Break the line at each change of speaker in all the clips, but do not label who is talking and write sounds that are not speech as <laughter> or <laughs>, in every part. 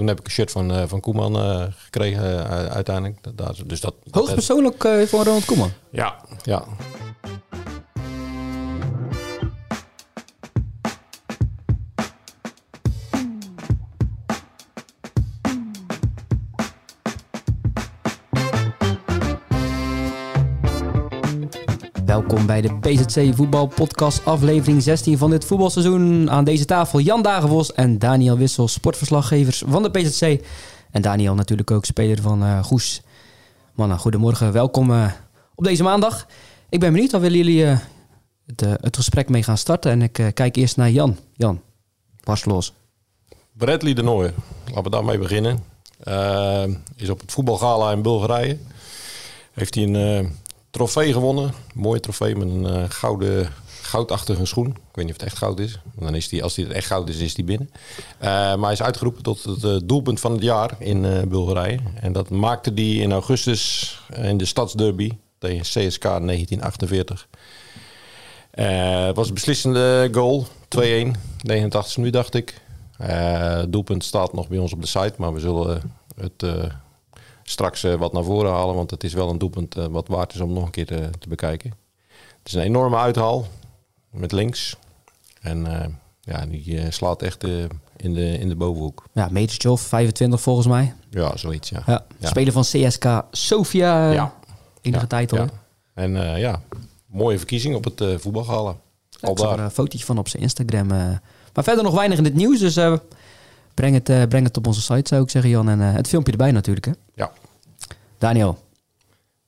toen heb ik een shirt van, van Koeman gekregen uiteindelijk. Dat, dus dat,
Hoogstpersoonlijk voor Ronald Koeman?
Ja, ja.
Welkom bij de PZC Voetbal Podcast, aflevering 16 van dit voetbalseizoen. Aan deze tafel Jan Dagenvos en Daniel Wissel, sportverslaggevers van de PZC. En Daniel natuurlijk ook speler van uh, Goes. Mannen, goedemorgen, welkom uh, op deze maandag. Ik ben benieuwd, waar willen jullie uh, het, het, gesprek mee gaan starten? En ik kijk eerst naar Jan. Jan, barst los.
Bradley de Nooijer, laten we daarmee beginnen. is op het voetbalgala in Bulgarije. Heeft hij een trofee gewonnen. mooie trofee met een uh, gouden, goudachtige schoen. Ik weet niet of het echt goud is. Dan is die, als die echt goud is, is die binnen. Uh, maar hij is uitgeroepen tot het uh, doelpunt van het jaar in Bulgarije. En dat maakte hij in augustus in de stadsderby tegen CSK 1948. het was een beslissende goal. 2-1, 89 nu dacht ik. het doelpunt staat nog bij ons op de site, maar we zullen het straks uh, wat naar voren halen. Want het is wel een doelpunt uh, wat waard is om nog een keer te, te, bekijken. Het is een enorme uithaal met links. En ja, die slaat echt in, de, in de bovenhoek.
Ja, metertje of 25 volgens mij.
Ja, zoiets, ja.
ja, ja. Speler van CSK Sofia. Ja. Enige ja, tijd al.
En ja, mooie verkiezing op het uh, voetbalgala.
Al daar. een fotootje van op zijn Instagram. maar verder nog weinig in het nieuws, dus breng, het, breng het op onze site zou ik zeggen, Jan. En het filmpje erbij natuurlijk, hè?
Ja.
Daniel.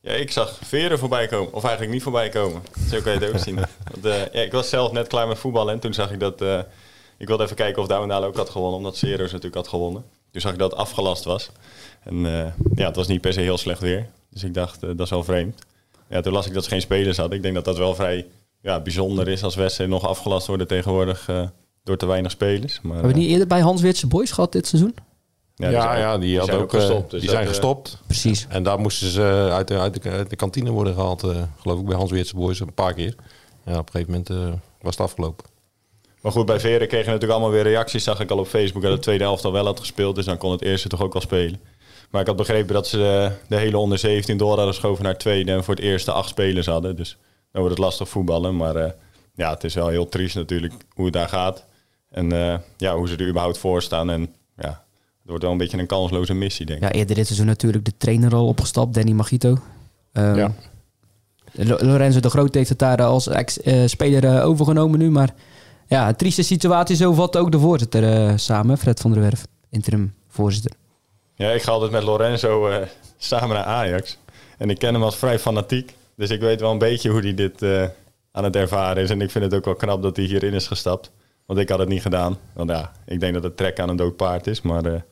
Ja, ik zag veren voorbij komen. Of eigenlijk niet voorbij komen. Zo kan je het ook zien. <laughs> Want, uh, ja, ik was zelf net klaar met voetballen. En toen zag ik dat... Uh, ik wilde even kijken of Douwendaal ook had gewonnen. Omdat Seros natuurlijk had gewonnen. Toen zag ik dat het afgelast was. En uh, ja, het was niet per se heel slecht weer. Dus ik dacht, dat is wel vreemd. Ja, toen las ik dat ze geen spelers hadden. Ik denk dat dat wel vrij ja, bijzonder is als wedstrijden nog afgelast worden tegenwoordig door te weinig spelers. Maar,
Hebben we niet eerder bij Hans Weertse Boys gehad dit seizoen?
Ja, ja, ja, die, die ook, gestopt. Dus die zijn gestopt.
Precies.
En daar moesten ze uit de, uit de, uit de kantine worden gehaald, uh, geloof ik, bij Hans Weertse Boys een paar keer. Ja, op een gegeven moment uh, was het afgelopen.
Maar goed, bij Veren kregen natuurlijk allemaal weer reacties, zag ik al op Facebook, dat de tweede helft al wel had gespeeld. Dus dan kon het eerste toch ook wel spelen. Maar ik had begrepen dat ze de, de hele onder 17 door hadden geschoven naar tweede en voor het eerste acht spelers hadden. Dus dan wordt het lastig voetballen. Maar uh, ja, het is wel heel triest natuurlijk hoe het daar gaat. En ja, hoe ze er überhaupt voor staan. En ja, het wordt wel een beetje een kansloze missie, denk ik.
Ja, eerder dit seizoen natuurlijk de trainer al opgestapt, Danny Magito. Um, ja. Lorenzo de Groot heeft het daar als ex-speler uh, overgenomen nu. Maar ja, een trieste situatie, zo vat ook de voorzitter uh, samen, Fred van der Werf, interim voorzitter.
Ja, ik ga altijd met Lorenzo uh, samen naar Ajax. En ik ken hem als vrij fanatiek. Dus ik weet wel een beetje hoe hij dit aan het ervaren is. En ik vind het ook wel knap dat hij hierin is gestapt. Want ik had het niet gedaan. Want ja, ik denk dat het trek aan een dood paard is. Maar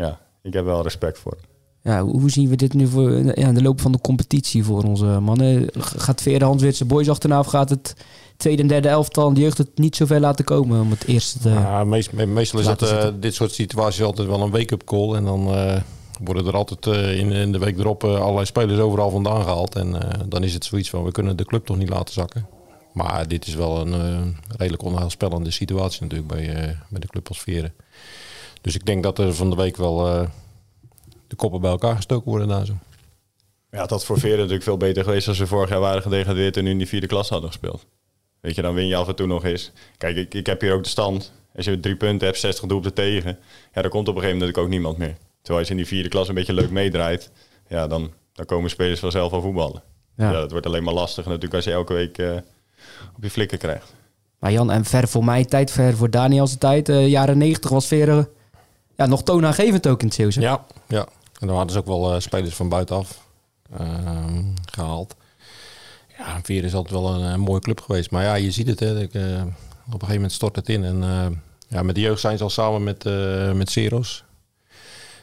ja, ik heb wel respect voor.
Ja, hoe zien we dit nu voor ja, de loop van de competitie voor onze mannen? Gaat Veer Hanswitse boys achterna of gaat het tweede en derde elftal de jeugd het niet zoveel laten komen om het eerste te
Ja, meest, meestal is het uh, dit soort situaties altijd wel een wake-up call. En dan uh, worden er altijd uh, in, in, de week erop allerlei spelers overal vandaan gehaald. En dan is het zoiets van, we kunnen de club toch niet laten zakken. Maar dit is wel een redelijk onheilspellende situatie natuurlijk bij, bij de club als Veren. Dus ik denk dat er van de week wel uh, de koppen bij elkaar gestoken worden daar zo.
Ja, het had voor Veren natuurlijk veel beter geweest als ze vorig jaar waren gedegradeerd en nu in die vierde klas hadden gespeeld. Weet je, dan win je af en toe nog eens. Kijk, ik, ik heb hier ook de stand. Als je drie punten hebt, 60 doelpunten tegen, ja, dan komt op een gegeven moment ook niemand meer. Terwijl als je in die vierde klas een beetje leuk meedraait, ja, dan, dan komen spelers vanzelf al voetballen. Ja. ja, dat wordt alleen maar lastig natuurlijk als je elke week uh, op je flikken krijgt.
Maar Jan, en ver voor mij tijd, ver voor Daniels tijd, uh, jaren 90 was Veren ja, nog toonaangevend ook in het Zeeuwse.
Ja, ja. En dan hadden ze ook wel uh, spelers van buitenaf uh, gehaald. Ja, Vier is altijd wel een, een, mooie club geweest. Maar ja, je ziet het. Hè, uh, op een gegeven moment stort het in. En eh, ja, met de jeugd zijn ze al samen met, met Ceros.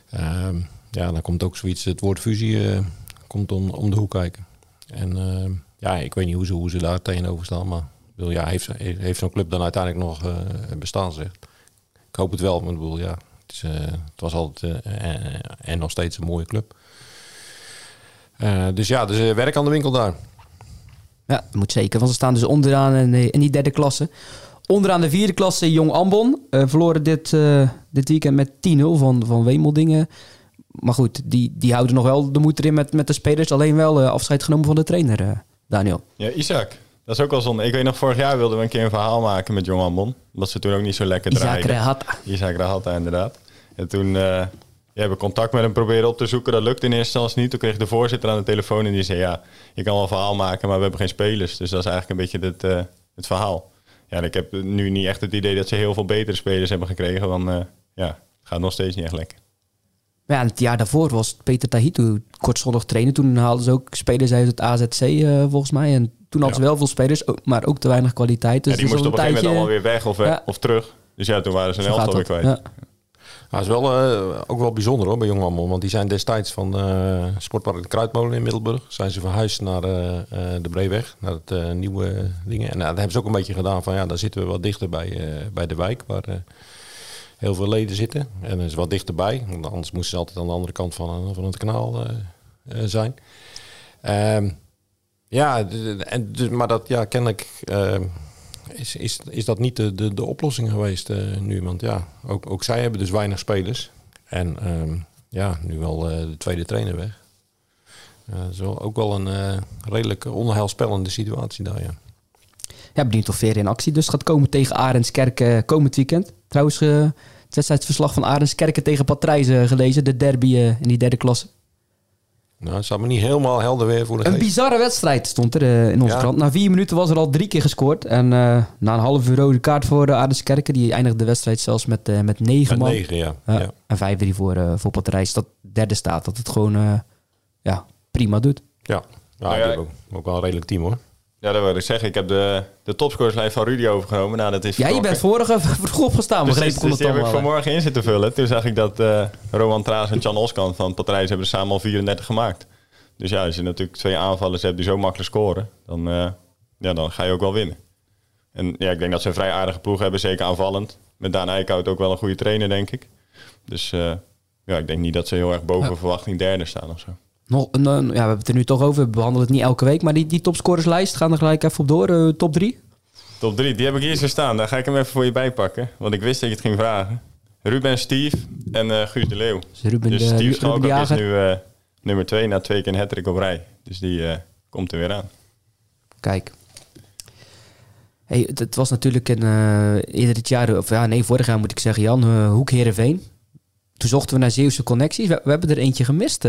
Ehm, ja, dan komt ook zoiets, het woord fusie komt om, om de hoek kijken. En ja, ik weet niet hoe ze, hoe ze daar tegenover staan. Maar wil ja, heeft, heeft zo'n club dan uiteindelijk nog bestaan, zeg. Ik hoop het wel, maar ik bedoel, ja, het, uh, het was altijd uh, en nog steeds een mooie club. dus ja, dus werk aan de winkel daar.
Ja, moet zeker. Want ze staan dus onderaan in, in die derde klasse. Onderaan de vierde klasse Jong Ambon. eh, verloren dit, eh, dit weekend met 10-0 van, van Wemeldingen. Maar goed, die, die houden nog wel de moed erin met, met de spelers. Alleen wel eh, afscheid genomen van de trainer, eh, Daniel.
Ja, Isaac. Dat is ook wel zonde. Ik weet nog, vorig jaar wilden we een keer een verhaal maken met Jong Ambon. Omdat ze toen ook niet zo lekker
Isaac
draaiden.
Rehata.
Isaac Rahata, inderdaad. En toen eh, ja, hebben we contact met hem proberen op te zoeken. Dat lukte in eerste instantie niet. Toen kreeg de voorzitter aan de telefoon en die zei... ja, je kan wel een verhaal maken, maar we hebben geen spelers. Dus dat is eigenlijk een beetje het, eh, het verhaal. Ja, en ik heb nu niet echt het idee dat ze heel veel betere spelers hebben gekregen. Want eh, ja, het gaat nog steeds niet echt lekker.
Ja, het jaar daarvoor was Peter Tahitu kortstondig trainer. Toen haalden ze ook spelers uit het AZC volgens mij. En toen hadden ze wel veel spelers, maar ook te weinig kwaliteit. Dus
ja, die moesten op een gegeven moment allemaal weer weg of,
Ja.
of terug. Dus ja, toen waren ze een elftal weer kwijt.
Ja.
Dat is wel, eh, ook wel bijzonder hoor, bij Jong Ambon. Want die zijn destijds van eh Sportpark de Kruidmolen in Middelburg... zijn ze verhuisd naar eh, eh, de Breeweg, naar het eh, nieuwe dingen. En nou, dat hebben ze ook een beetje gedaan van... ja, dan zitten we wat dichter bij, eh, bij de wijk... waar eh, heel veel leden zitten. En dat is wat dichterbij. Want anders moesten ze altijd aan de andere kant van, eh, van het kanaal eh, eh, zijn. Ehm, ja, en, maar dat, ja, kennelijk... ehm, is, is, is dat niet de, de, de oplossing geweest eh, nu? Want ja, ook, ook zij hebben dus weinig spelers. En ehm, ja, nu wel eh, de tweede trainer weg. Dat ook wel een redelijk onheilspellende situatie daar, ja.
Ja, benieuwd of in actie dus gaat komen tegen Arendskerken komend weekend. Trouwens, het wedstrijdsverslag van Arendskerken tegen Patrijzen gelezen. De derby in die derde klasse.
Nou, het staat me niet helemaal helder weer voor de
Een
geest.
bizarre wedstrijd stond er eh, in onze
Ja.
krant. Na vier minuten was er al drie keer gescoord. En eh, na een half uur rode kaart voor de Arendskerken. Die eindigde de wedstrijd zelfs met, eh, met negen
Met
man.
negen, ja.
En 5-3 voor, eh voor Patrijs. Dat derde staat. Dat het gewoon eh, ja, prima doet.
Ja, ja,
Nou ja,
ook, ook wel een redelijk team hoor.
Ja, dat wil ik zeggen. Ik heb de, de topscorerslijst van Rudy overgenomen. Nou, dat is
Ja, je bent vorige <laughs> vroeg opgestaan.
Dus, dus,
ik
dus die heb ik vanmorgen in zitten vullen. Toen zag ik dat eh Roman Traas en Jan Oskan van Patrijs hebben er samen al 34 gemaakt. Dus ja, als je natuurlijk twee aanvallers hebt die zo makkelijk scoren, dan, eh, ja, dan ga je ook wel winnen. En ja, ik denk dat ze een vrij aardige ploeg hebben, zeker aanvallend. Met Daan Eickhout ook wel een goede trainer, denk ik. Dus eh, ja, ik denk niet dat ze heel erg boven
Ja.
verwachting derde staan of zo.
Nog, een, een- ja, we hebben het er nu toch over. We behandelen het niet elke week. Maar die, die topscorerslijst, gaan er gelijk even op door. eh, top 3.
Top 3, die heb ik hier zo staan. Daar ga ik hem even voor je bijpakken. Want ik wist dat je het ging vragen. Ruben, Steve en eh, Guus de Leeuw.
Dus Ruben,
dus
de, de
is nu eh, nummer 2 na twee keer een hat op rij. Dus die eh, komt er weer aan.
Kijk. Hey, het, het was natuurlijk een, eh, eerder dit jaar, of ja, nee, vorig jaar moet ik zeggen, Jan, eh, Hoek Heerenveen. Toen zochten we naar Zeeuwse connecties. We, we hebben er eentje gemist.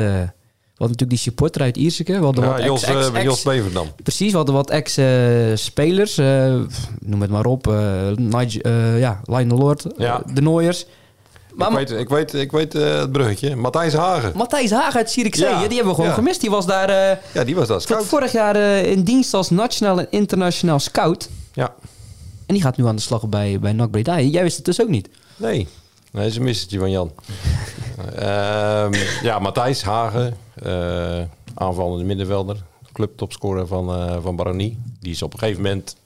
Eh. hadden natuurlijk die supporter uit Ierseke. We hadden
Ja,
wat
Jos,
ex, ex,
eh,
ex-
Beverdam.
Precies, we hadden wat ex-spelers. noem het maar op. eh Nigel, eh, ja, Lionel Lord, eh,
Ja.
de Nooiers. Maar
ik weet, ik weet, ik weet eh, het bruggetje. Matthijs Hagen.
Matthijs Haag uit Zierikzee,
Ja,
die hebben we gewoon gemist. Die was daar eh,
Ja, die was dat. Scout.
vorig jaar eh, in dienst als nationaal en internationaal scout.
Ja.
En die gaat nu aan de slag bij, bij NAC Breda. Jij wist het dus ook niet.
Nee. Nee, dat is een missertje van Jan. Ehm, ja, Matthijs Hagen. eh aanvallende middenvelder. Clubtopscorer van, eh van Baronie. Die is op een gegeven moment,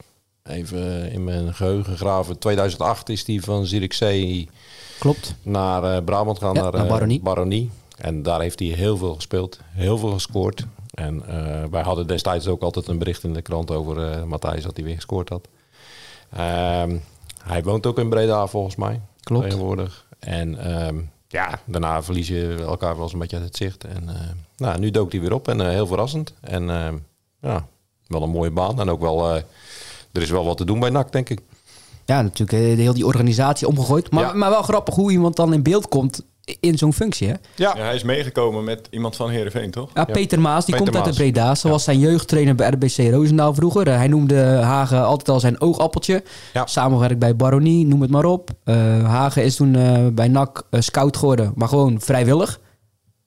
even in mijn geheugen graven, 2008 is die van Zierikzee
Klopt.
naar eh, Brabant gaan,
Ja,
naar,
naar Baronie.
Baronie. En daar heeft hij heel veel gespeeld, heel veel gescoord. En wij hadden destijds ook altijd een bericht in de krant over Matthijs dat hij weer gescoord had. Ehm, hij woont ook in Breda volgens mij.
Klopt.
Tegenwoordig. En ehm, ja, daarna verlies je elkaar wel eens een beetje uit het zicht. En eh, nou, nu dook hij weer op en eh, heel verrassend. En ehm, ja, wel een mooie baan. En ook wel, eh, er is wel wat te doen bij NAC, denk ik.
Ja, natuurlijk eh, de heel die organisatie omgegooid. Maar,
Ja.
maar wel grappig hoe iemand dan in beeld komt in zo'n functie. Hè?
Ja,
Ja, hij is meegekomen met iemand van Heerenveen, toch?
Ja, Peter Maas, die
Peter
komt uit de. Breda. Ze was zijn jeugdtrainer bij RBC Roosendaal vroeger. Eh, hij noemde Hagen altijd al zijn oogappeltje.
Ja.
Samenwerkt bij Baronie, noem het maar op. Eh, Hagen is toen eh, bij NAC scout geworden, maar gewoon vrijwillig.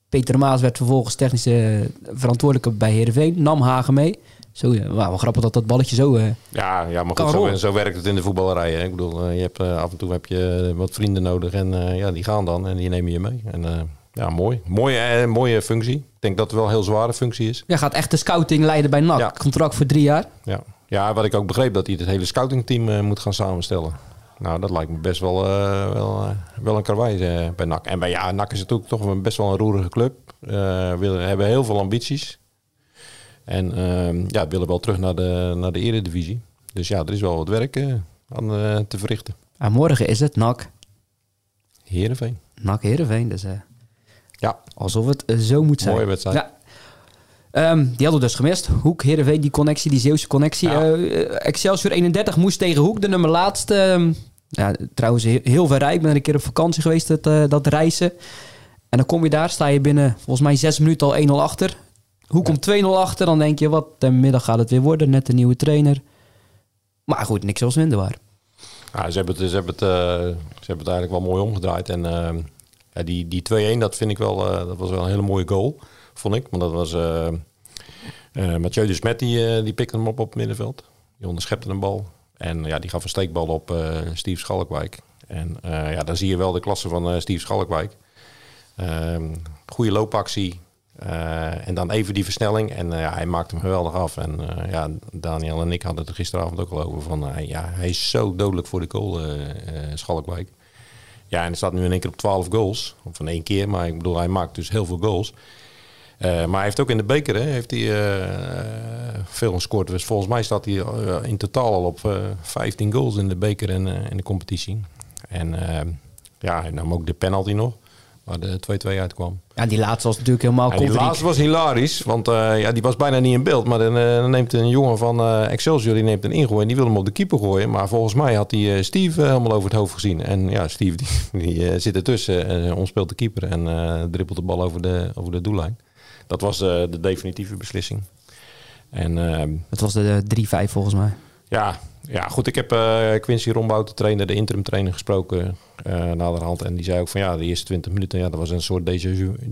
Peter Maas werd vervolgens technische verantwoordelijke bij Heerenveen. Nam Hagen mee. Zo, ja, wauw, grappig dat dat balletje zo... eh,
Ja, ja maar goed, zo, zo werkt het in de voetballerij. Hè. Ik bedoel, eh, je hebt, eh, af en toe heb je wat vrienden nodig en ja, die gaan dan en die nemen je mee. En ja, mooi. Mooie, mooie functie. Ik denk dat het wel een heel zware functie is.
ja, gaat echt de scouting leiden bij NAC.
Ja.
Contract voor drie jaar.
Ja. ja, wat ik ook begreep, dat hij het hele scoutingteam moet gaan samenstellen. Nou, dat lijkt me best wel, wel, wel een karwei bij NAC. En bij ja, NAC is natuurlijk toch best wel een roerige club. Willen, hebben heel veel ambities. En ehm, ja, willen wel terug naar de, naar de eredivisie. Dus ja, er is wel wat werk. eh. aan eh, te verrichten.
En morgen is het NAC.
Heerenveen.
NAC Heerenveen. Dus eh,
Ja,
alsof het zo moet zijn.
mooie wedstrijd.
Ja. Ehm, die hadden we dus gemist. Hoek, Heerenveen, die connectie, die Zeeuwse connectie.
Ja.
Excelsior 31 moest tegen Hoek, de nummer laatste. Ehm, ja, trouwens, heel, heel ver rijk. Ik ben er een keer op vakantie geweest, dat, dat reizen. En dan kom je daar, sta je binnen volgens mij zes minuten al 1-0 achter. Hoek komt 2-0 achter, dan denk je, wat, de middag gaat het weer worden. Net een nieuwe trainer. Maar goed, niks zoals minder waar.
Ja, ze, hebben het, ze, hebben het, eh, ze hebben het eigenlijk wel mooi omgedraaid. En eh, ja, die, die 2-1, dat vind ik wel, eh, dat was wel een hele mooie goal, vond ik. Want dat was Mathieu de Smet, die, die pikte hem op op het middenveld. Die onderschepte een bal. En ja, die gaf een steekbal op Steve Schalkwijk. En ja, dan zie je wel de klasse van Steve Schalkwijk. Ehm goede loopactie. Eh, en dan even die versnelling. En eh, ja, hij maakt hem geweldig af. En eh, ja, Daniel en ik hadden het er gisteravond ook al over. Van, ja, hij is zo dodelijk voor de goal, Schalkwijk. Ja, en hij staat nu in één keer op 12 goals. Of van één keer, maar ik bedoel, hij maakt dus heel veel goals. Maar hij heeft ook in de beker hè, heeft hij, veel gescoord. Dus volgens mij staat hij in totaal al op eh, 15 goals in de beker en in de competitie. En ja, hij nam ook de penalty nog, waar de 2-2 uitkwam.
Ja, die laatste was natuurlijk helemaal
En die laatste was hilarisch, want eh, ja, die was bijna niet in beeld. Maar dan, eh, neemt een jongen van eh, Excelsior die neemt een ingooi en die wil hem op de keeper gooien. Maar volgens mij had hij Steve helemaal over het hoofd gezien. En ja, Steve die, <laughs> die zit ertussen en omspeelt de keeper en dribbelt de bal over de, over de doellijn. Dat was de definitieve beslissing. En ehm,
Het was de 3-5 volgens mij.
Ja, ja, goed. Ik heb eh, Quincy Rombout, de trainer, de interim trainer, gesproken eh naderhand. En die zei ook van ja, de eerste 20 minuten, ja, dat was een soort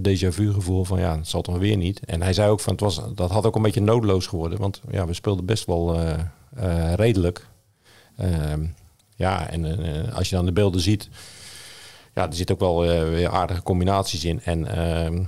déjà vu, gevoel van ja, het zal toch weer niet. En hij zei ook van het was, dat had ook een beetje noodloos geworden. Want ja, we speelden best wel eh, redelijk. Ehm, ja, en als je dan de beelden ziet, ja, er zitten ook wel weer aardige combinaties in. En ehm,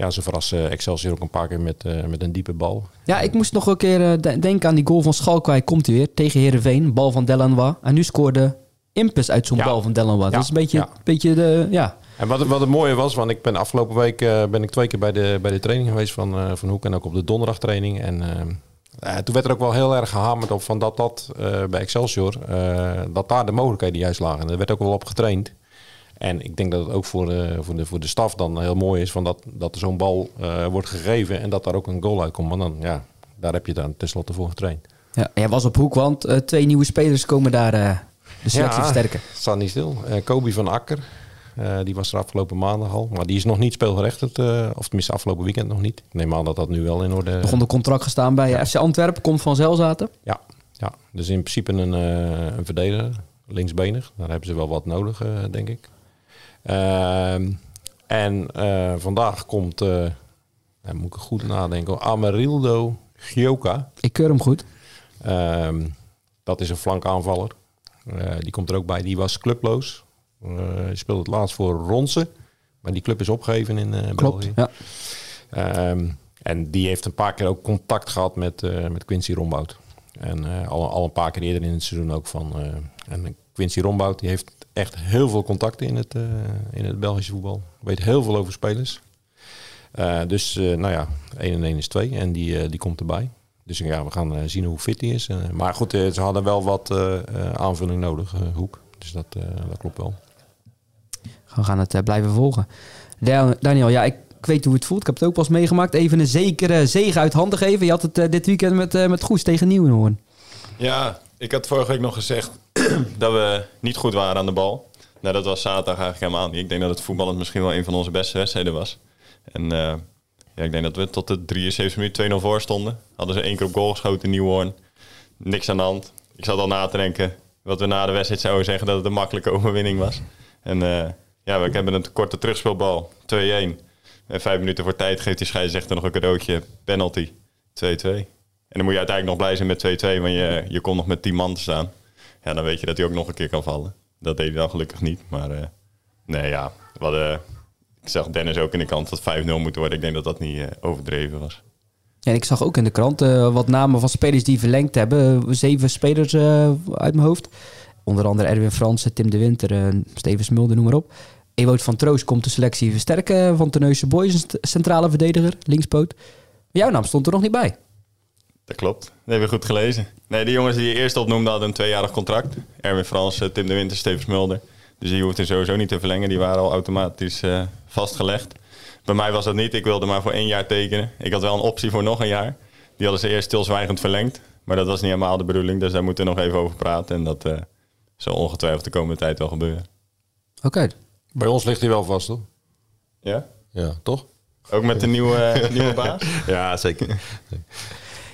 ja, ze verrassen Excelsior ook een paar keer met, eh, met een diepe bal.
Ja, ik moest nog een keer eh, de- denken aan die goal van Schalkwijk. Komt hij weer tegen Heerenveen. Bal van Delanois. En nu scoorde Impus uit zo'n
Ja.
bal van Delanois.
Ja,
Dat is een beetje,
ja.
beetje de... Ja.
En wat, wat het mooie was, want ik ben afgelopen week eh, ben ik twee keer bij de, bij de training geweest van, eh, van Hoek en ook op de donderdagtraining. En toen werd er ook wel heel erg gehamerd op van dat dat eh, bij Excelsior, eh, dat daar de mogelijkheden juist lagen. En er werd ook wel op getraind. En ik denk dat het ook voor de, voor de, voor de staf dan heel mooi is van dat, dat er zo'n bal eh, wordt gegeven en dat daar ook een goal uitkomt. Want dan, ja, daar heb je dan tenslotte voor getraind.
ja. Jij was op hoek, want eh, twee nieuwe spelers komen daar eh, de selectie
Ja.
versterken.
Het staat niet stil. Kobe van Akker, die was er afgelopen maandag al. Maar die is nog niet speelgerechtigd, of tenminste afgelopen weekend nog niet. Ik neem aan dat dat nu wel in orde
Begon de contract gestaan bij FC Antwerpen. Komt van Zelzaten.
Ja, ja, dus in principe een, een verdediger, linksbenig. Daar hebben ze wel wat nodig, denk ik. Ehm, en eh, vandaag komt, eh dan moet ik goed nadenken, Amarildo Gioca.
Ik keur hem goed.
Ehm, dat is een flankaanvaller. Eh die komt er ook bij. Die was clubloos. Speelde het laatst voor Ronse. Maar die club is opgegeven in eh
Klopt.
België.
Ja.
Ehm, en die heeft een paar keer ook contact gehad met, met Quincy Rombout. En al, al een paar keer eerder in het seizoen ook van. en Quincy Rombout die heeft echt heel veel contacten in het, eh, in het Belgische voetbal. Weet heel veel over spelers. Eh, dus eh, nou ja, 1 en 1 is 2 en die, eh, die komt erbij. Dus ja, we gaan eh, zien hoe fit hij is. Eh, maar goed, eh, ze hadden wel wat eh, eh, aanvulling nodig, eh, Hoek. Dus dat, eh, dat klopt wel.
We gaan het blijven volgen. Da- Daniel, ja, ik, ik weet hoe het voelt. Ik heb het ook wel eens meegemaakt. Even een zekere zege uit handen geven. Je had het dit weekend met, eh, met Goes tegen Nieuwenhoorn.
Ja, ik had vorige week nog gezegd <clears throat> dat we niet goed waren aan de bal. Nou, dat was zaterdag eigenlijk helemaal niet. Ik denk dat het voetballend misschien wel een van onze beste wedstrijden was. En eh, ja, ik denk dat we tot de 73 minuten 2-0 voor stonden. Hadden ze één keer op goal geschoten in Nieuwhoorn. Niks aan de hand. Ik zat al na te denken wat we na de wedstrijd zouden zeggen dat het een makkelijke <laughs> overwinning was. En eh, ja, we hebben een korte terugspeelbal, 2-1. En vijf minuten voor tijd geeft die scheidsrechter nog een cadeautje, penalty, 2-2. En dan moet je uiteindelijk nog blij zijn met 2-2, want je, je kon nog met 10 man te staan. Ja, dan weet je dat hij ook nog een keer kan vallen. Dat deed hij dan gelukkig niet. Maar eh, nee, ja, hadden, ik zag Dennis ook in de kant dat 5-0 moet worden. Ik denk dat dat niet eh, overdreven was.
En ik zag ook in de krant eh, wat namen van spelers die verlengd hebben. Zeven spelers uit mijn hoofd. Onder andere Erwin Fransen, Tim de Winter, Steven Smulder, noem maar op. Ewout van Troost komt de selectie versterken van Terneuzen Boys, een centrale verdediger, linkspoot. Jouw naam stond er nog niet bij.
Dat klopt. Dat hebben we goed gelezen. Nee, de jongens die je eerst opnoemde hadden een tweejarig contract. Erwin Frans, eh, Tim de Winter, Steven Smulder. Dus die hoefden sowieso niet te verlengen. Die waren al automatisch eh, vastgelegd. Bij mij was dat niet. Ik wilde maar voor één jaar tekenen. Ik had wel een optie voor nog een jaar. Die hadden ze eerst stilzwijgend verlengd. Maar dat was niet helemaal de bedoeling. Dus daar moeten we nog even over praten. En dat eh, zal ongetwijfeld de komende tijd wel gebeuren.
Oké.
Bij ons ligt hij wel vast, hoor.
Ja?
Ja, toch?
Ook met de nieuwe, nieuwe baas? <laughs>
Ja, zeker.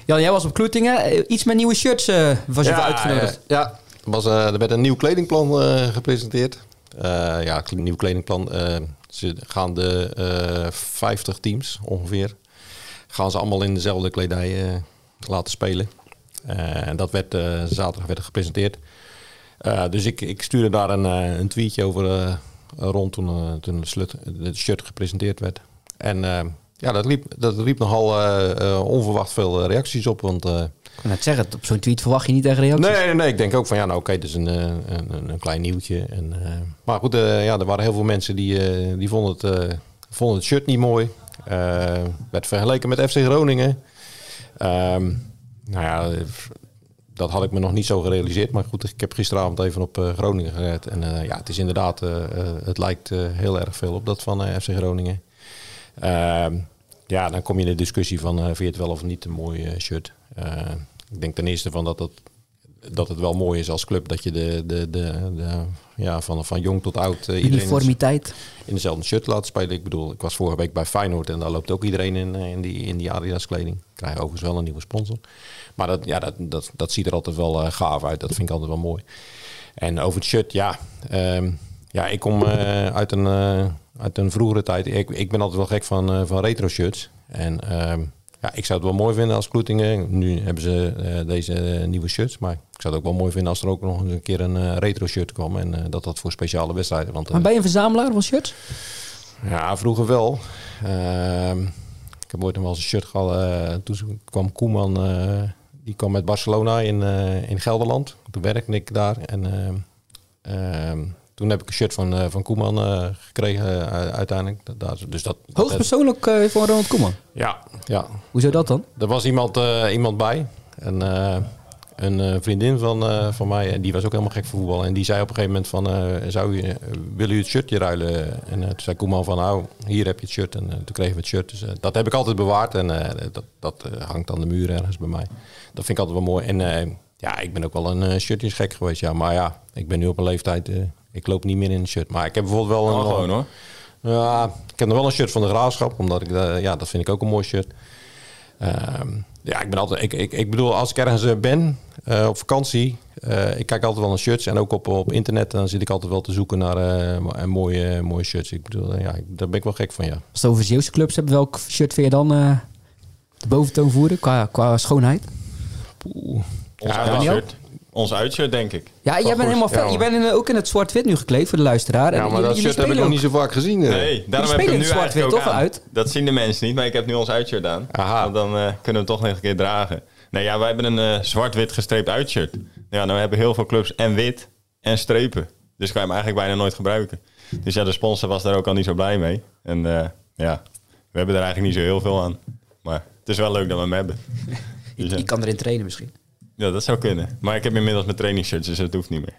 Jan, jij was op Kloetingen. Eh, Iets met nieuwe shirts eh, was je voor uitgenodigd.
Ja, ja. Er, was, eh, er werd een nieuw kledingplan gepresenteerd. Ja, nieuw kledingplan. Ze gaan de eh 50 teams ongeveer, gaan ze allemaal in dezelfde kledij laten spelen. En dat werd zaterdag werd gepresenteerd. Dus ik, ik stuurde daar een, een tweetje over rond toen, toen het, slut, het shirt gepresenteerd werd. En ja, dat riep, dat riep nogal eh, eh, onverwacht veel eh, reacties op. Want
Ik kan net zeggen, op zo'n tweet verwacht je niet echt reacties.
Nee, nee, nee, ik denk ook van ja, nou oké, het is een, een, een, klein nieuwtje. En, maar goed, ja, er waren heel veel mensen die, die vonden, het, vonden het shirt niet mooi. Werd vergeleken met FC Groningen. Ehm, nou ja, dat had ik me nog niet zo gerealiseerd. Maar goed, ik heb gisteravond even op Groningen gered. En ja, het is inderdaad, het lijkt heel erg veel op dat van FC Groningen. Ehm, ja, dan kom je in de discussie van, eh, vind je het wel of niet een mooi eh, shirt? Eh, ik denk ten eerste van dat het, dat het wel mooi is als club dat je de, de, de, de ja, van, van jong tot oud
Uniformiteit.
in dezelfde shirt laat spelen. Ik bedoel, ik was vorige week bij Feyenoord en daar loopt ook iedereen in, in, die, in die Adidas kleding. Krijgen overigens wel een nieuwe sponsor. Maar dat, ja, dat, dat, dat ziet er altijd wel gaaf uit. Dat vind ik altijd wel mooi. En over het shirt, ja. ehm, ja, ik kom eh, uit, een, eh, uit een vroegere tijd. Ik, ik ben altijd wel gek van, eh, van retro shirts. En ehm, ja, ik zou het wel mooi vinden als Kloetingen. Nu hebben ze deze nieuwe shirts. Maar ik zou het ook wel mooi vinden als er ook nog eens een keer een retro shirt kwam. En dat dat voor speciale wedstrijden. Want,
Maar ben je een verzamelaar van shirts?
ja, vroeger wel. Ehm, ik heb ooit nog wel eens een shirt gehad. eh, toen kwam Koeman, die kwam met Barcelona in, in Gelderland. Toen werkte ik daar. En ehm, toen heb ik een shirt van, eh, van Koeman eh, gekregen eh, uiteindelijk. Dat- dus dat,
Hoogpersoonlijk eh voor Ronald Koeman.
ja, ja,
Hoezo dat dan?
er was iemand, eh, iemand bij. En, eh, een eh, vriendin van, eh, van mij, en die was ook helemaal gek voor voetbal. En die zei op een gegeven moment van, eh, zou je, willen u het shirtje ruilen? En toen zei Koeman van, nou, hier heb je het shirt. En toen kregen we het shirt. Dus dat heb ik altijd bewaard. En eh, dat, dat hangt aan de muur ergens bij mij. Dat vind ik altijd wel mooi. En eh, ja, ik ben ook wel een shirtjesgek geweest. Ja, maar ja, ik ben nu op een leeftijd, eh, ik loop niet meer in een shirt. Maar ik heb bijvoorbeeld wel een...
Gewoon hoor.
Ja, ik heb nog wel een shirt van de Graafschap, omdat ik, ja, dat vind ik ook een mooi shirt. Ehm, ja, ik ben altijd, ik, ik, ik bedoel, als ik ergens eh, ben eh, op vakantie, eh, ik kijk altijd wel naar shirts en ook op, op internet, dan zit ik altijd wel te zoeken naar eh, een mooie, mooie shirts. Ik bedoel, ja, ik- daar ben ik wel gek van, ja.
Als het over Zeeuwse clubs hebt, welk shirt vind je dan eh, de boventoon voeren qua, qua schoonheid?
Poeh.
Ons
Ja,
uitshirt. Ons uitshirt, denk ik.
Ja, jij bent helemaal
Ja.
Je bent in, ook in het zwart-wit nu gekleed voor de luisteraar. En
Ja, maar dat shirt heb ik nog niet zo vaak gezien. eh.
Nee, daarom heb
spelen
ik hem
in
nu
zwart-wit
eigenlijk ook
uit?
Dat zien de mensen niet, maar ik heb nu ons uitshirt aan.
Aha.
Want dan eh, kunnen we toch nog een keer dragen. Nee, ja, wij hebben een eh, zwart-wit gestreept uitshirt. Ja, nou hebben heel veel clubs en wit en strepen. Dus kan je hem eigenlijk bijna nooit gebruiken. Dus ja, de sponsor was daar ook al niet zo blij mee. En eh, ja, we hebben er eigenlijk niet zo heel veel aan. Maar het is wel leuk dat we hem hebben.
Je,
Dus,
je kan erin trainen misschien.
Ja, dat zou kunnen. Maar ik heb inmiddels mijn trainingsshirts, dus dat hoeft niet meer.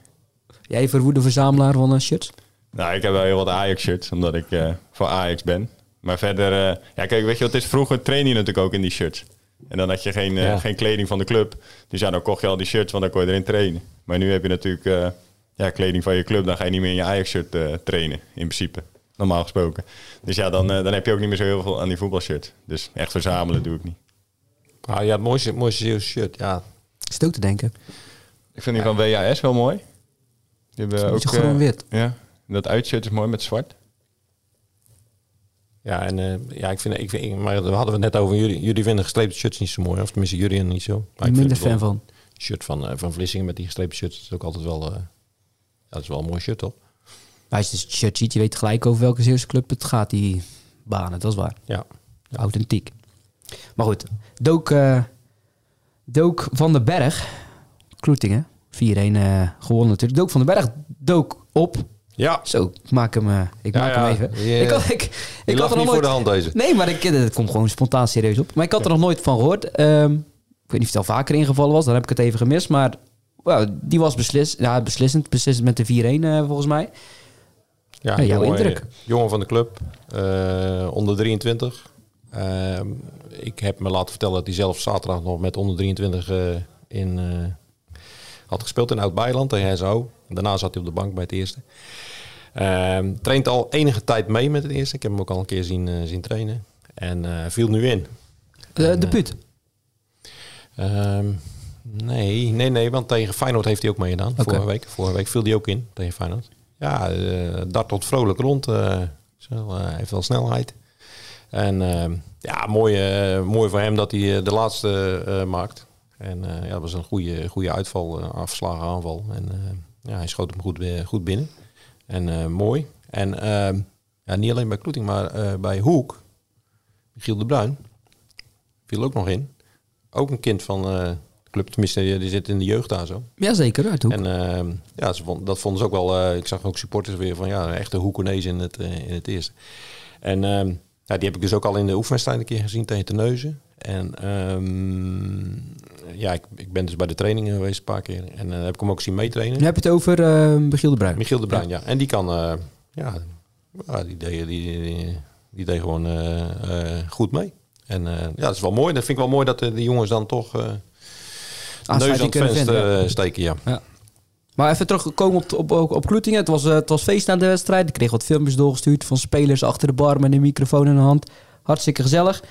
Jij verwoede verzamelaar van eh, shirts?
Nou, ik heb wel heel wat Ajax-shirts, omdat ik eh, voor Ajax ben. Maar verder, eh, ja, kijk, weet je wat het is? Vroeger train je natuurlijk ook in die shirts. En dan had je geen, eh,
Ja.
geen kleding van de club. Dus ja, dan kocht je al die shirts, want dan kon je erin trainen. Maar nu heb je natuurlijk eh, ja, kleding van je club. Dan ga je niet meer in je Ajax-shirt eh, trainen, in principe. Normaal gesproken. Dus ja, dan, dan heb je ook niet meer zo heel veel aan die voetbalshirts. Dus echt verzamelen doe ik niet.
Ah, ja, het mooiste, mooiste Zeeuwse shirt, ja.
Is het ook te denken?
Ik vind die van WAS wel mooi. Die hebben
Een
ook,
beetje
eh,
groen-wit.
Ja, dat uitshirt is mooi met zwart.
Ja, en eh, ja, ik vind, ik vind, maar daar hadden we het net over. Jullie, jullie vinden gestreepte shirts niet zo mooi, of tenminste jullie niet zo. Maar
Ik minder fan van.
shirt van, eh, van Vlissingen met die gestreepte shirts. Is ook altijd wel, eh, ja, dat is wel een mooi shirt, toch?
Maar als je het shirt ziet, je weet gelijk over welke Zeeuwse club het gaat, die banen. Dat is waar.
Ja.
Authentiek. Maar goed, Dook, eh, Dook van den Berg, Kloetingen, 4-1 eh, gewonnen natuurlijk. Dook van den Berg dook op.
Ja,
Zo, ik maak hem, eh, ik
Ja,
maak
ja.
hem even. Ik had, ik,
ik
ik had er
niet
nog
voor
nooit...
de hand deze.
Nee, maar ik, het komt gewoon spontaan serieus op. Maar ik had er nog nooit van gehoord. Ehm, weet niet of het al vaker ingevallen was. Dan heb ik het even gemist. Maar die was beslist, ja, beslissend. Beslissend met de 4-1 uh, volgens mij.
Ja,
jouw
jongen,
indruk?
Jongen van de club, eh, onder 23. Ehm, ik heb me laten vertellen dat hij zelf zaterdag nog met onder 23 eh, in, eh, had gespeeld in Oud-Beiland tegen SO. Daarna zat hij op de bank bij het eerste. Ehm, traint al enige tijd mee met het eerste. Ik heb hem ook al een keer zien, eh, zien trainen. En viel nu in.
Uh, de put.
Ehm, nee, nee, nee, want tegen Feyenoord heeft hij ook meegedaan. Vorige week. Vorige week viel hij ook in tegen Feyenoord. Ja, eh dartelt vrolijk rond. zo, heeft wel snelheid. En ehm, ja, mooi, eh, mooi voor hem dat hij eh, de laatste eh, maakt. En ja, dat was een goede, goede uitval, afgeslagen aanval. En ja, hij schoot hem goed, goed binnen. En mooi. En ehm, ja, niet alleen bij Kloeting, maar bij Hoek, Giel de Bruin, viel ook nog in. Ook een kind van de club, tenminste, die, zit in de jeugd daar zo.
Jazeker, uit hoek.
En ehm, ja, ze vond, dat vonden ze ook wel. ik zag ook supporters weer van ja, echte Hoekonezen in het, in het eerste. En ehm, ja, die heb ik dus ook al in de oefenwedstrijd een keer gezien tegen Terneuzen. En ehm, ja, ik, ik ben dus bij de trainingen geweest een paar keer. En eh, heb ik hem ook zien meetrainen.
Nu heb je het over eh Michiel de Bruin.
Michiel de Bruin, ja. En die kan, eh, ja, die, deed, die, die, die deed gewoon eh, goed mee. En ja, dat is wel mooi. Dat vind ik wel mooi dat de, jongens dan toch neus aan het
kunnen
venster
vinden, ja.
steken, ja.
Maar even teruggekomen op, op, op, op Kloetingen. Het was, eh, het was feest na de wedstrijd. Ik kreeg wat filmpjes doorgestuurd van spelers achter de bar met een microfoon in de hand. Hartstikke gezellig.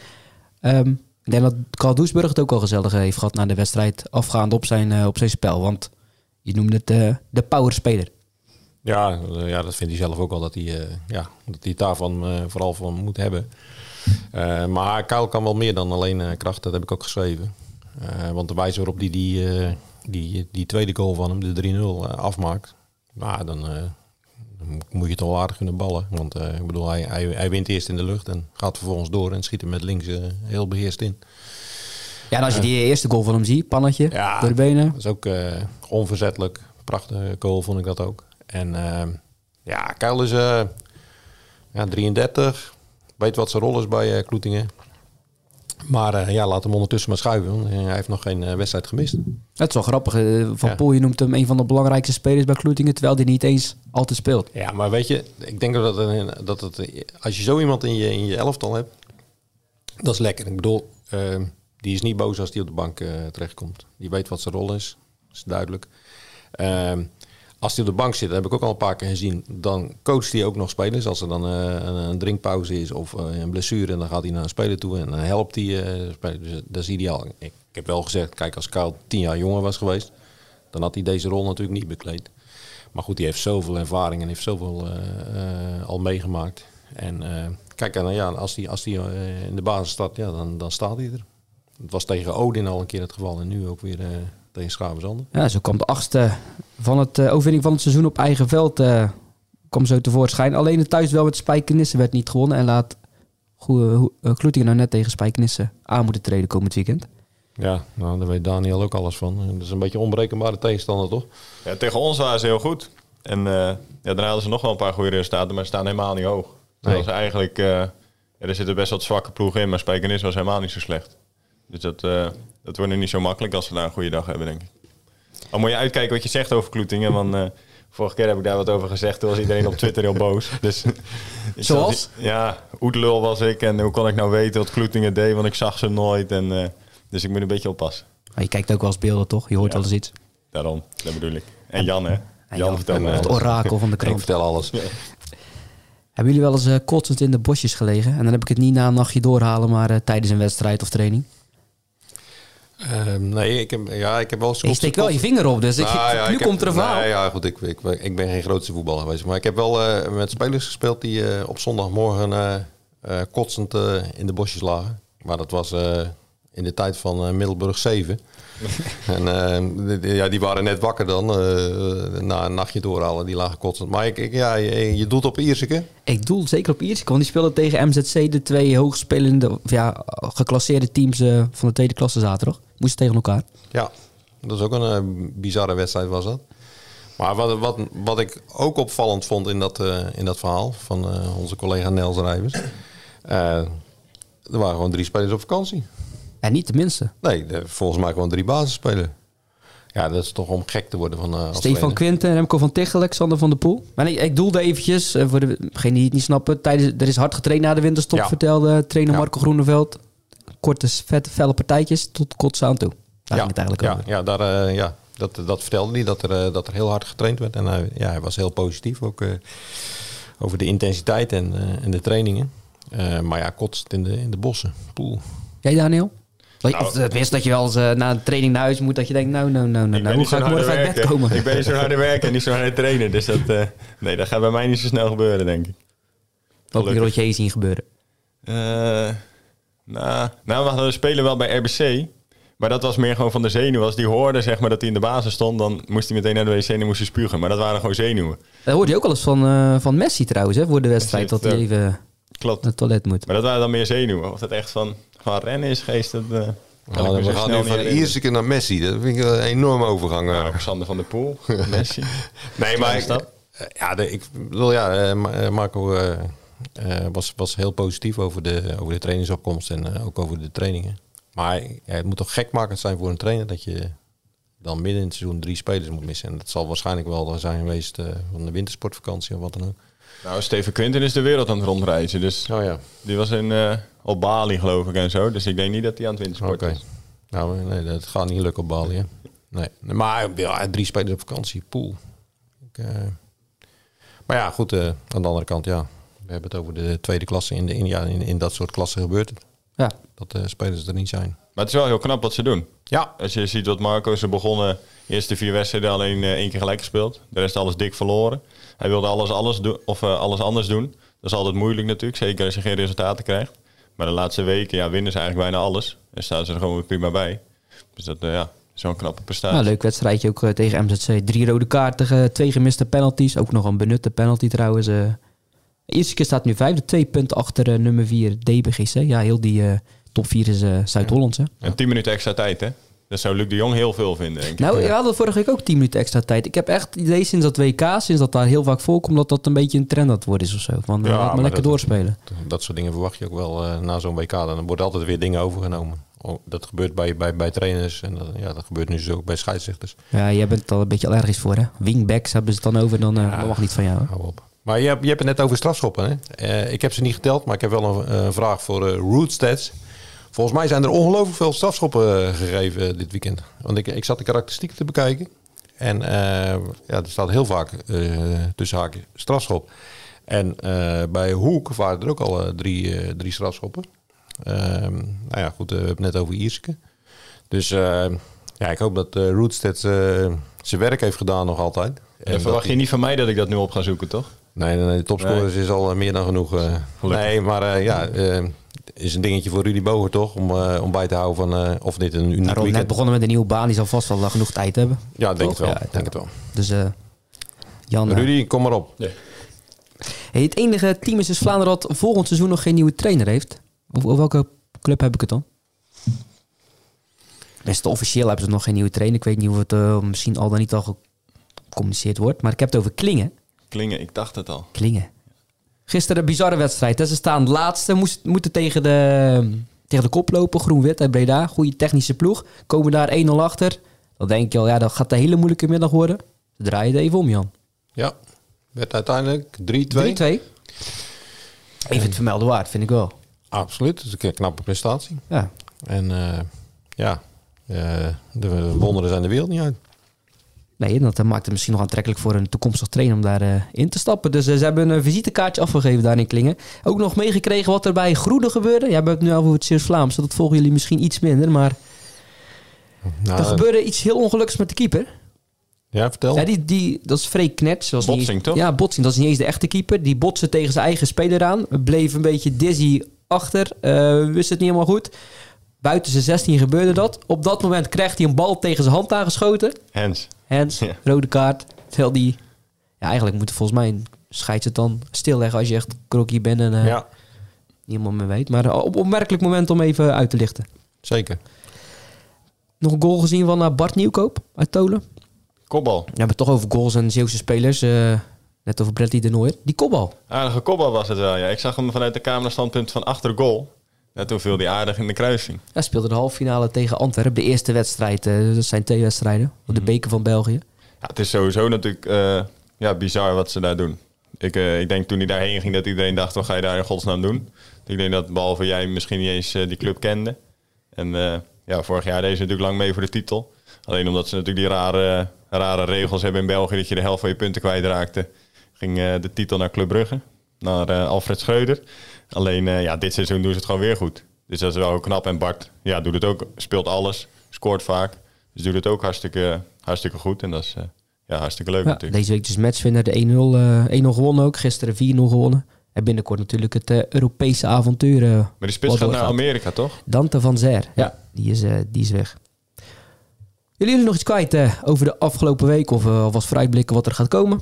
Ehm, ik denk dat Carl Doesburg het ook al gezellig heeft gehad na de wedstrijd. Afgaand op zijn, eh, op zijn spel. Want je noemde het eh, de powerspeler.
Ja, eh, ja, dat vindt hij zelf ook wel dat hij, eh, ja, dat hij daarvan eh, vooral van moet hebben. Eh, maar Kuil kan wel meer dan alleen eh, kracht, dat heb ik ook geschreven. Eh, want de wijze waarop hij die, die, eh, die, die tweede goal van hem, de 3-0, eh, afmaakt, nou, dan, eh, dan moet je toch wel aardig kunnen ballen. Want eh, ik bedoel, hij, hij, hij wint eerst in de lucht en gaat vervolgens door en schiet hem met links heel beheerst in.
Ja, en als je die eerste goal van hem ziet, pannetje
Ja.
door de benen.
Dat is ook onverzettelijk. Prachtige goal vond ik dat ook. En eh, ja, Kuil is ja, 33. Weet wat zijn rol is bij Kloetingen. Maar eh, ja, laat hem ondertussen maar schuiven. Want hij heeft nog geen eh, wedstrijd gemist.
Het is wel grappig. eh, Van
Ja.
Poel, je noemt hem een van de belangrijkste spelers bij Kloetingen. Terwijl hij niet eens altijd speelt.
Ja, maar weet je, ik denk dat, het, dat het, als je zo iemand in je, in je elftal hebt, dat is lekker. Ik bedoel, eh, die is niet boos als die op de bank eh, terechtkomt. Die weet wat zijn rol is, dat is duidelijk. Ehm, als hij op de bank zit, dat heb ik ook al een paar keer gezien, dan coacht hij ook nog spelers. Als er dan eh, een, drinkpauze is of eh, een blessure, en dan gaat hij naar een speler toe en dan helpt hij eh. Dus dat is ideaal. Ik, heb wel gezegd, kijk, als Kuil tien jaar jonger was geweest, dan had hij deze rol natuurlijk niet bekleed. Maar goed, die heeft zoveel ervaring en heeft zoveel al meegemaakt. En kijk, ja, als hij als in de basis staat, ja, dan, dan staat hij er. Het was tegen Odin al een keer het geval en nu ook weer tegen Schavenzander.
Ja, zo kwam de achtste van het eh, overwinning van het seizoen op eigen veld eh kwam zo tevoorschijn. Alleen het thuisduel met Spijkenisse werd niet gewonnen. En laat goede, uh, Kloetingen nou net tegen Spijkenisse aan moeten treden komend weekend.
Ja, nou, daar weet Daniel ook alles van. Dat is een beetje een onberekenbare tegenstander, toch?
Ja, tegen ons waren ze heel goed. En eh, ja, daarna hadden ze nog wel een paar goede resultaten, maar ze staan helemaal niet hoog.
Nee.
ze eigenlijk, eh, ja, er zitten best wat zwakke ploegen in, maar Spijkenis was helemaal niet zo slecht. Dus dat, eh, dat wordt nu niet zo makkelijk als we daar een goede dag hebben, denk ik. Al moet je uitkijken wat je zegt over Kloetingen, want eh, vorige keer heb ik daar wat over gezegd. Toen was iedereen op Twitter heel boos. <laughs> Dus, ik zat-
Zoals?
Ja, oetlul was ik en hoe kon ik nou weten wat Kloetingen deed, want ik zag ze nooit. En, eh, dus ik moet een beetje oppassen.
Maar je kijkt ook wel eens beelden, toch? Je hoort
Ja.
wel eens iets.
Daarom, dat bedoel ik. En Jan, hè?
En
Jan, vertelt me
Het
alles.
orakel van de <laughs>
Ik
krant.
vertel alles.
Hebben jullie wel eens eh, kotsend in de bosjes gelegen? En dan heb ik het niet na een nachtje doorhalen, maar tijdens een wedstrijd of training.
Ehm, nee, ik heb, ja, ik heb wel.
Je steekt wel je vinger op, dus ik,
Nou ja,
nu
ik heb-
komt er een.
Nee, ja, goed, ik, ik, ik ben geen grootste voetballer geweest. Maar ik heb wel eh, met spelers gespeeld die eh, op zondagmorgen eh, kotsend in de bosjes lagen. Maar dat was in de tijd van Middelburg 7. <laughs> en die- ja, die waren net wakker dan, na een nachtje doorhalen. Die lagen kotsend. Maar ik, ik, ja, je, je doet op Ierseke.
Ik doel zeker op Ierseke, want die speelden tegen MZC, de twee hoogspelende, ja, geclasseerde teams van de tweede klasse zaterdag. Moesten tegen elkaar.
Ja, dat is ook een eh, bizarre wedstrijd was dat. Maar wat, wat, wat ik ook opvallend vond in dat, eh, in dat verhaal van eh, onze collega Nels Rijvers. er waren gewoon drie spelers op vakantie.
En niet de minste.
Nee, de- volgens mij gewoon drie basisspelers. Ja, dat is toch om gek te worden van
Stefan. Quinten, Remco van Tichel, Alexander van der Poel. Maar ik, ik doelde eventjes, voor degenen die het niet snappen. Tijdens, er is hard getraind na de winterstop,
Ja.
vertelde trainer
Ja.
Marco Groeneveld. Korte, vette, felle partijtjes tot kotsen aan toe. Daar ging het eigenlijk
ja,
over.
ja, daar, eh, ja dat, dat vertelde hij, dat er, eh, dat er heel hard getraind werd. En hij, ja, hij was heel positief ook eh, over de intensiteit en, eh, en de trainingen. Eh, maar ja, kotst in de, in de bossen. Poel.
Jij Daniel? Dat je-
Nou,
of het wist dat je wel eens na een training naar huis moet, dat je denkt, nou, nou, nou, nou, nou hoe
niet
ga ik morgen uit bed komen?
Ik ben niet zo'n harde werker en niet zo'n harde trainer. Dus dat, eh, nee, dat gaat bij mij niet zo snel gebeuren, denk ik.
Wat heb je
gelukkig.
je zien gebeuren?
Eh, nou, nou, we hadden spelen wel bij RBC. Maar dat was meer gewoon van de zenuwen. Als die hoorde zeg maar, dat hij in de basis stond, dan moest hij meteen naar de wc en dan moest hij spugen. Maar dat waren gewoon zenuwen.
Dat hoorde je ook al eens van, eh, van Messi trouwens, hè, voor de wedstrijd, dat hij even
Klopt.
naar het toilet moet.
Maar dat waren dan meer zenuwen. Of dat echt van, van rennen is geest, dat eh,
Nou, we gaan nu van
herinneren.
Ierseke naar Messi. Dat vind ik een enorme overgang. eh.
Nou, Sander van der Poel, <laughs> Messi.
Nee, maar ik, eh, ja, de, ik bedoel, ja, eh, Ma- eh, Marco eh, eh, was, was heel positief over de, over de trainingsopkomst en eh, ook over de trainingen. Maar ja, het moet toch gekmakend zijn voor een trainer dat je dan midden in het seizoen drie spelers moet missen. En dat zal waarschijnlijk wel zijn geweest eh, van de wintersportvakantie of wat dan ook.
Nou, Steven Quinten is de wereld aan het rondreizen. Dus
Oh ja,
die was in, eh, op Bali, geloof ik, en zo. Dus ik denk niet dat hij aan het wintersport is.
Nou, nee, dat gaat niet lukken op Bali. Hè? Nee. Maar ja, drie spelers op vakantie, eh, maar ja, goed, eh, aan de andere kant, ja. We hebben het over de tweede klasse. In, de, in, ja, in, in dat soort klassen gebeurt het.
Ja,
Dat de spelers er niet zijn.
Maar het is wel heel knap wat ze doen.
Ja,
Als je ziet wat Marco is begonnen, eerste vier wedstrijden alleen eh, één keer gelijk gespeeld. De rest alles dik verloren. Hij wilde alles, alles, doen, of, eh, alles anders doen. Dat is altijd moeilijk natuurlijk, zeker als je geen resultaten krijgt. Maar de laatste weken ja, winnen ze eigenlijk bijna alles. En staan ze er gewoon weer prima bij. Dus dat eh, ja, is wel een knappe prestatie.
nou, leuk wedstrijdje ook eh, tegen MZC. Drie rode kaarten, eh, twee gemiste penalties. Ook nog een benutte penalty trouwens. Eerste keer staat nu vijfde, twee punten achter eh, nummer vier DBGC. Ja, heel die eh, top vier is eh, Zuid-Hollands. hè.
En 10 minuten extra tijd, hè? Dat zou Luc de Jong heel veel vinden, denk ik.
Nou, we hadden vorige week ook 10 minuten extra tijd. Ik heb echt het idee sinds dat WK, sinds dat daar heel vaak voorkomt, dat dat een beetje een trend aan het worden is of zo. Van, eh,
Ja,
laat maar lekker
dat-
doorspelen.
dat soort dingen verwacht je ook wel eh, na zo'n WK. Dan worden altijd weer dingen overgenomen. Oh, dat gebeurt bij, bij, bij trainers en dat, ja, dat gebeurt nu zo ook bij scheidsrechters.
Ja, jij bent er al een beetje allergisch voor, hè? Wingbacks hebben ze het dan over, dan dat mag niet van jou. hè?
Hou op. Maar je hebt, je hebt het net over strafschoppen. Hè? Eh, ik heb ze niet geteld, maar ik heb wel een vraag voor Rootstats. Volgens mij zijn er ongelooflijk veel strafschoppen eh, gegeven dit weekend. Want ik, ik zat de karakteristieken te bekijken. En ja, er staat heel vaak tussen haakjes strafschop. En bij Hoek waren er ook al drie, strafschoppen. Ehm, nou ja, goed, we hebben het net over Ierske. Dus ja, ik hoop dat eh, zijn werk heeft gedaan nog altijd. En
verwacht je niet van mij dat ik dat nu op ga zoeken, toch?
Nee, nee, de topscorers is al eh, meer dan genoeg. eh. Nee, maar eh, ja, is een dingetje voor Rudy Boger toch? Om, eh, om bij te houden van eh, of dit een uniek
Nou, Ron, net
weekend.
begonnen met een nieuwe baan, die zal vast wel genoeg tijd hebben.
Ja, denk het wel.
Ja, ik
denk het wel.
Dus eh Jan,
Rudy, kom maar op.
hey, het enige team is dus Vlaanderen dat volgend seizoen nog geen nieuwe trainer heeft. Over, welke club heb ik het dan? Best officieel hebben ze nog geen nieuwe trainer. Ik weet niet of het misschien al dan niet al gecommuniceerd wordt. Maar ik heb het over Klingen.
Klingen, ik dacht het al.
Klingen. Gisteren een bizarre wedstrijd. hè. Ze staan laatste, moest, moeten tegen de, tegen de kop lopen. Groen-wit uit Breda. Goede technische ploeg. Komen daar 1-0 achter. Dan denk je al, ja, dat gaat een hele moeilijke middag worden. Ze draaien het even om, Jan.
Ja, werd uiteindelijk 3-2.
3-2. Even het vermelden waard, vind ik wel.
Absoluut, dat is een knappe prestatie.
Ja.
En eh, ja, eh, de wonderen zijn de wereld niet uit.
Nee, dat maakt het misschien nog aantrekkelijk voor een toekomstig trainer om daarin in te stappen. Dus eh, ze hebben een visitekaartje afgegeven daar in Klingen. Ook nog meegekregen wat er bij Groene gebeurde. Ja, we hebben het nu over het Zeeuws-Vlaams. Dat volgen jullie misschien iets minder. Maar
Nou,
er gebeurde iets heel ongelukkigs met de keeper.
ja, vertel.
Ja, die, die, dat is Freek Knets. Dat is niet
Botsing, toch?
Ja, Botsing. Dat is niet eens de echte keeper. Die botste tegen zijn eigen speler aan. Bleef een beetje dizzy achter. eh, wist het niet helemaal goed. Buiten zijn 16 gebeurde dat. Op dat moment krijgt hij een bal tegen zijn hand aangeschoten.
Hens.
Hands,
Ja.
rode kaart. Terwijl die... Ja, eigenlijk moet volgens mij een scheids het dan stilleggen als je echt krokkie bent en eh
Ja,
niemand meer weet. Maar eh, op opmerkelijk moment om even uit te lichten.
zeker.
Nog een goal gezien van eh, Bart Nieuwkoop uit Tolen.
Kopbal.
We hebben het toch over goals en Zeeuwse spelers. net over Bradley de Nooier. Die kopbal.
Aardige kopbal was het wel, ja. Ik zag hem vanuit de camerastandpunt van achter goal. Ja, toen viel hij aardig in de kruising.
Hij speelde de halve finale tegen Antwerpen. De eerste wedstrijd. eh, dat zijn twee wedstrijden. Op de beker van België.
Ja, het is sowieso natuurlijk eh, ja, bizar wat ze daar doen. Ik, eh, ik denk toen hij daarheen ging dat iedereen dacht, wat ga je daar in godsnaam doen? Ik denk dat behalve jij misschien niet eens die club kende. En ja, vorig jaar deed ze natuurlijk lang mee voor de titel. Alleen omdat ze natuurlijk die rare, rare regels hebben in België dat je de helft van je punten kwijtraakte, ging de titel naar Club Brugge, naar eh, Alfred Schreuder. Alleen eh, ja, dit seizoen doen ze het gewoon weer goed. Dus dat is wel knap. En Bart ja, doet het ook, speelt alles, scoort vaak. Dus doet het ook hartstikke, hartstikke goed. En dat is eh, ja, hartstikke leuk
Ja,
natuurlijk.
deze week dus matchwinner. De 1-0 eh, 1-0 gewonnen ook. Gisteren 4-0 gewonnen. En binnenkort natuurlijk het Europese avontuur.
Maar die spits gaat naar. Amerika, toch?
Dante van Zer. Ja, die, is, die is weg. Willen jullie nog iets kwijt over de afgelopen week? Of alvast vooruitblikken wat er gaat komen?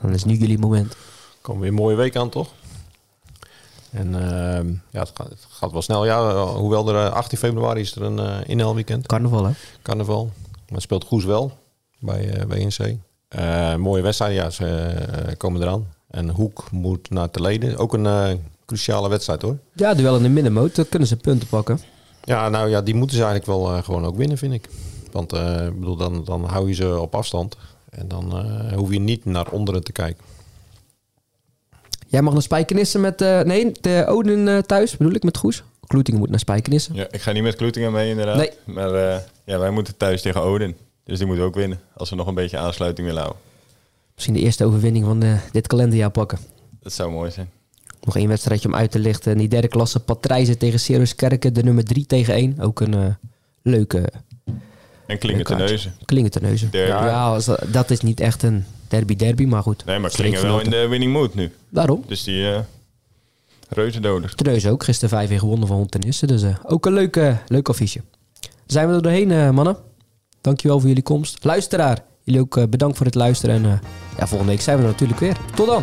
Dan is nu jullie moment.
Komen weer een mooie week aan, toch? En ehm, ja, het gaat, het gaat wel snel. Ja, eh, hoewel er eh, 18 februari is er een eh inhaalweekend,
Carnaval, hè?
carnaval. Maar speelt Goes wel bij eh WNC. Eh mooie wedstrijd, ja, ze eh, komen eraan. En Hoek moet naar Teleden. Ook een eh, cruciale wedstrijd hoor.
Ja, duel in de middenmoot. Dan kunnen ze punten pakken.
Ja, nou ja, die moeten ze eigenlijk wel eh, gewoon ook winnen, vind ik. Want eh, ik bedoel, dan, dan hou je ze op afstand. En dan eh, hoef je niet naar onderen te kijken.
Jij mag naar Spijkenissen met... eh, nee, de Oden eh, thuis, bedoel ik, met Goes. Kloetingen moet naar Spijkenissen.
Ja, ik ga niet met Kloetingen mee inderdaad.
Nee.
Maar eh, ja, wij moeten thuis tegen Odin. Dus die moeten ook winnen. Als we nog een beetje aansluiting willen houden.
Misschien de eerste overwinning van dit kalenderjaar pakken.
Dat zou mooi zijn.
Nog één wedstrijdje om uit te lichten. In die derde klasse Patrijzen tegen Sirius Kerken. De nummer 3 tegen 1. Ook een leuke
En klingen te
Leuk kaartje.
neuzen.
klingen neuzen. Ja, dat is niet echt een derby-derby, maar goed.
Nee, maar klingen wel in de winning mood nu.
Daarom.
Dus die eh reuzendoder.
Neuzen ook. Gisteren 5-1 gewonnen van Hontenissen. Dus eh, ook een leuk, eh, leuk affiche. Zijn we er doorheen, eh, mannen. Dankjewel voor jullie komst. Luisteraar, jullie ook bedankt voor het luisteren. En ja, volgende week zijn we er natuurlijk weer. Tot dan.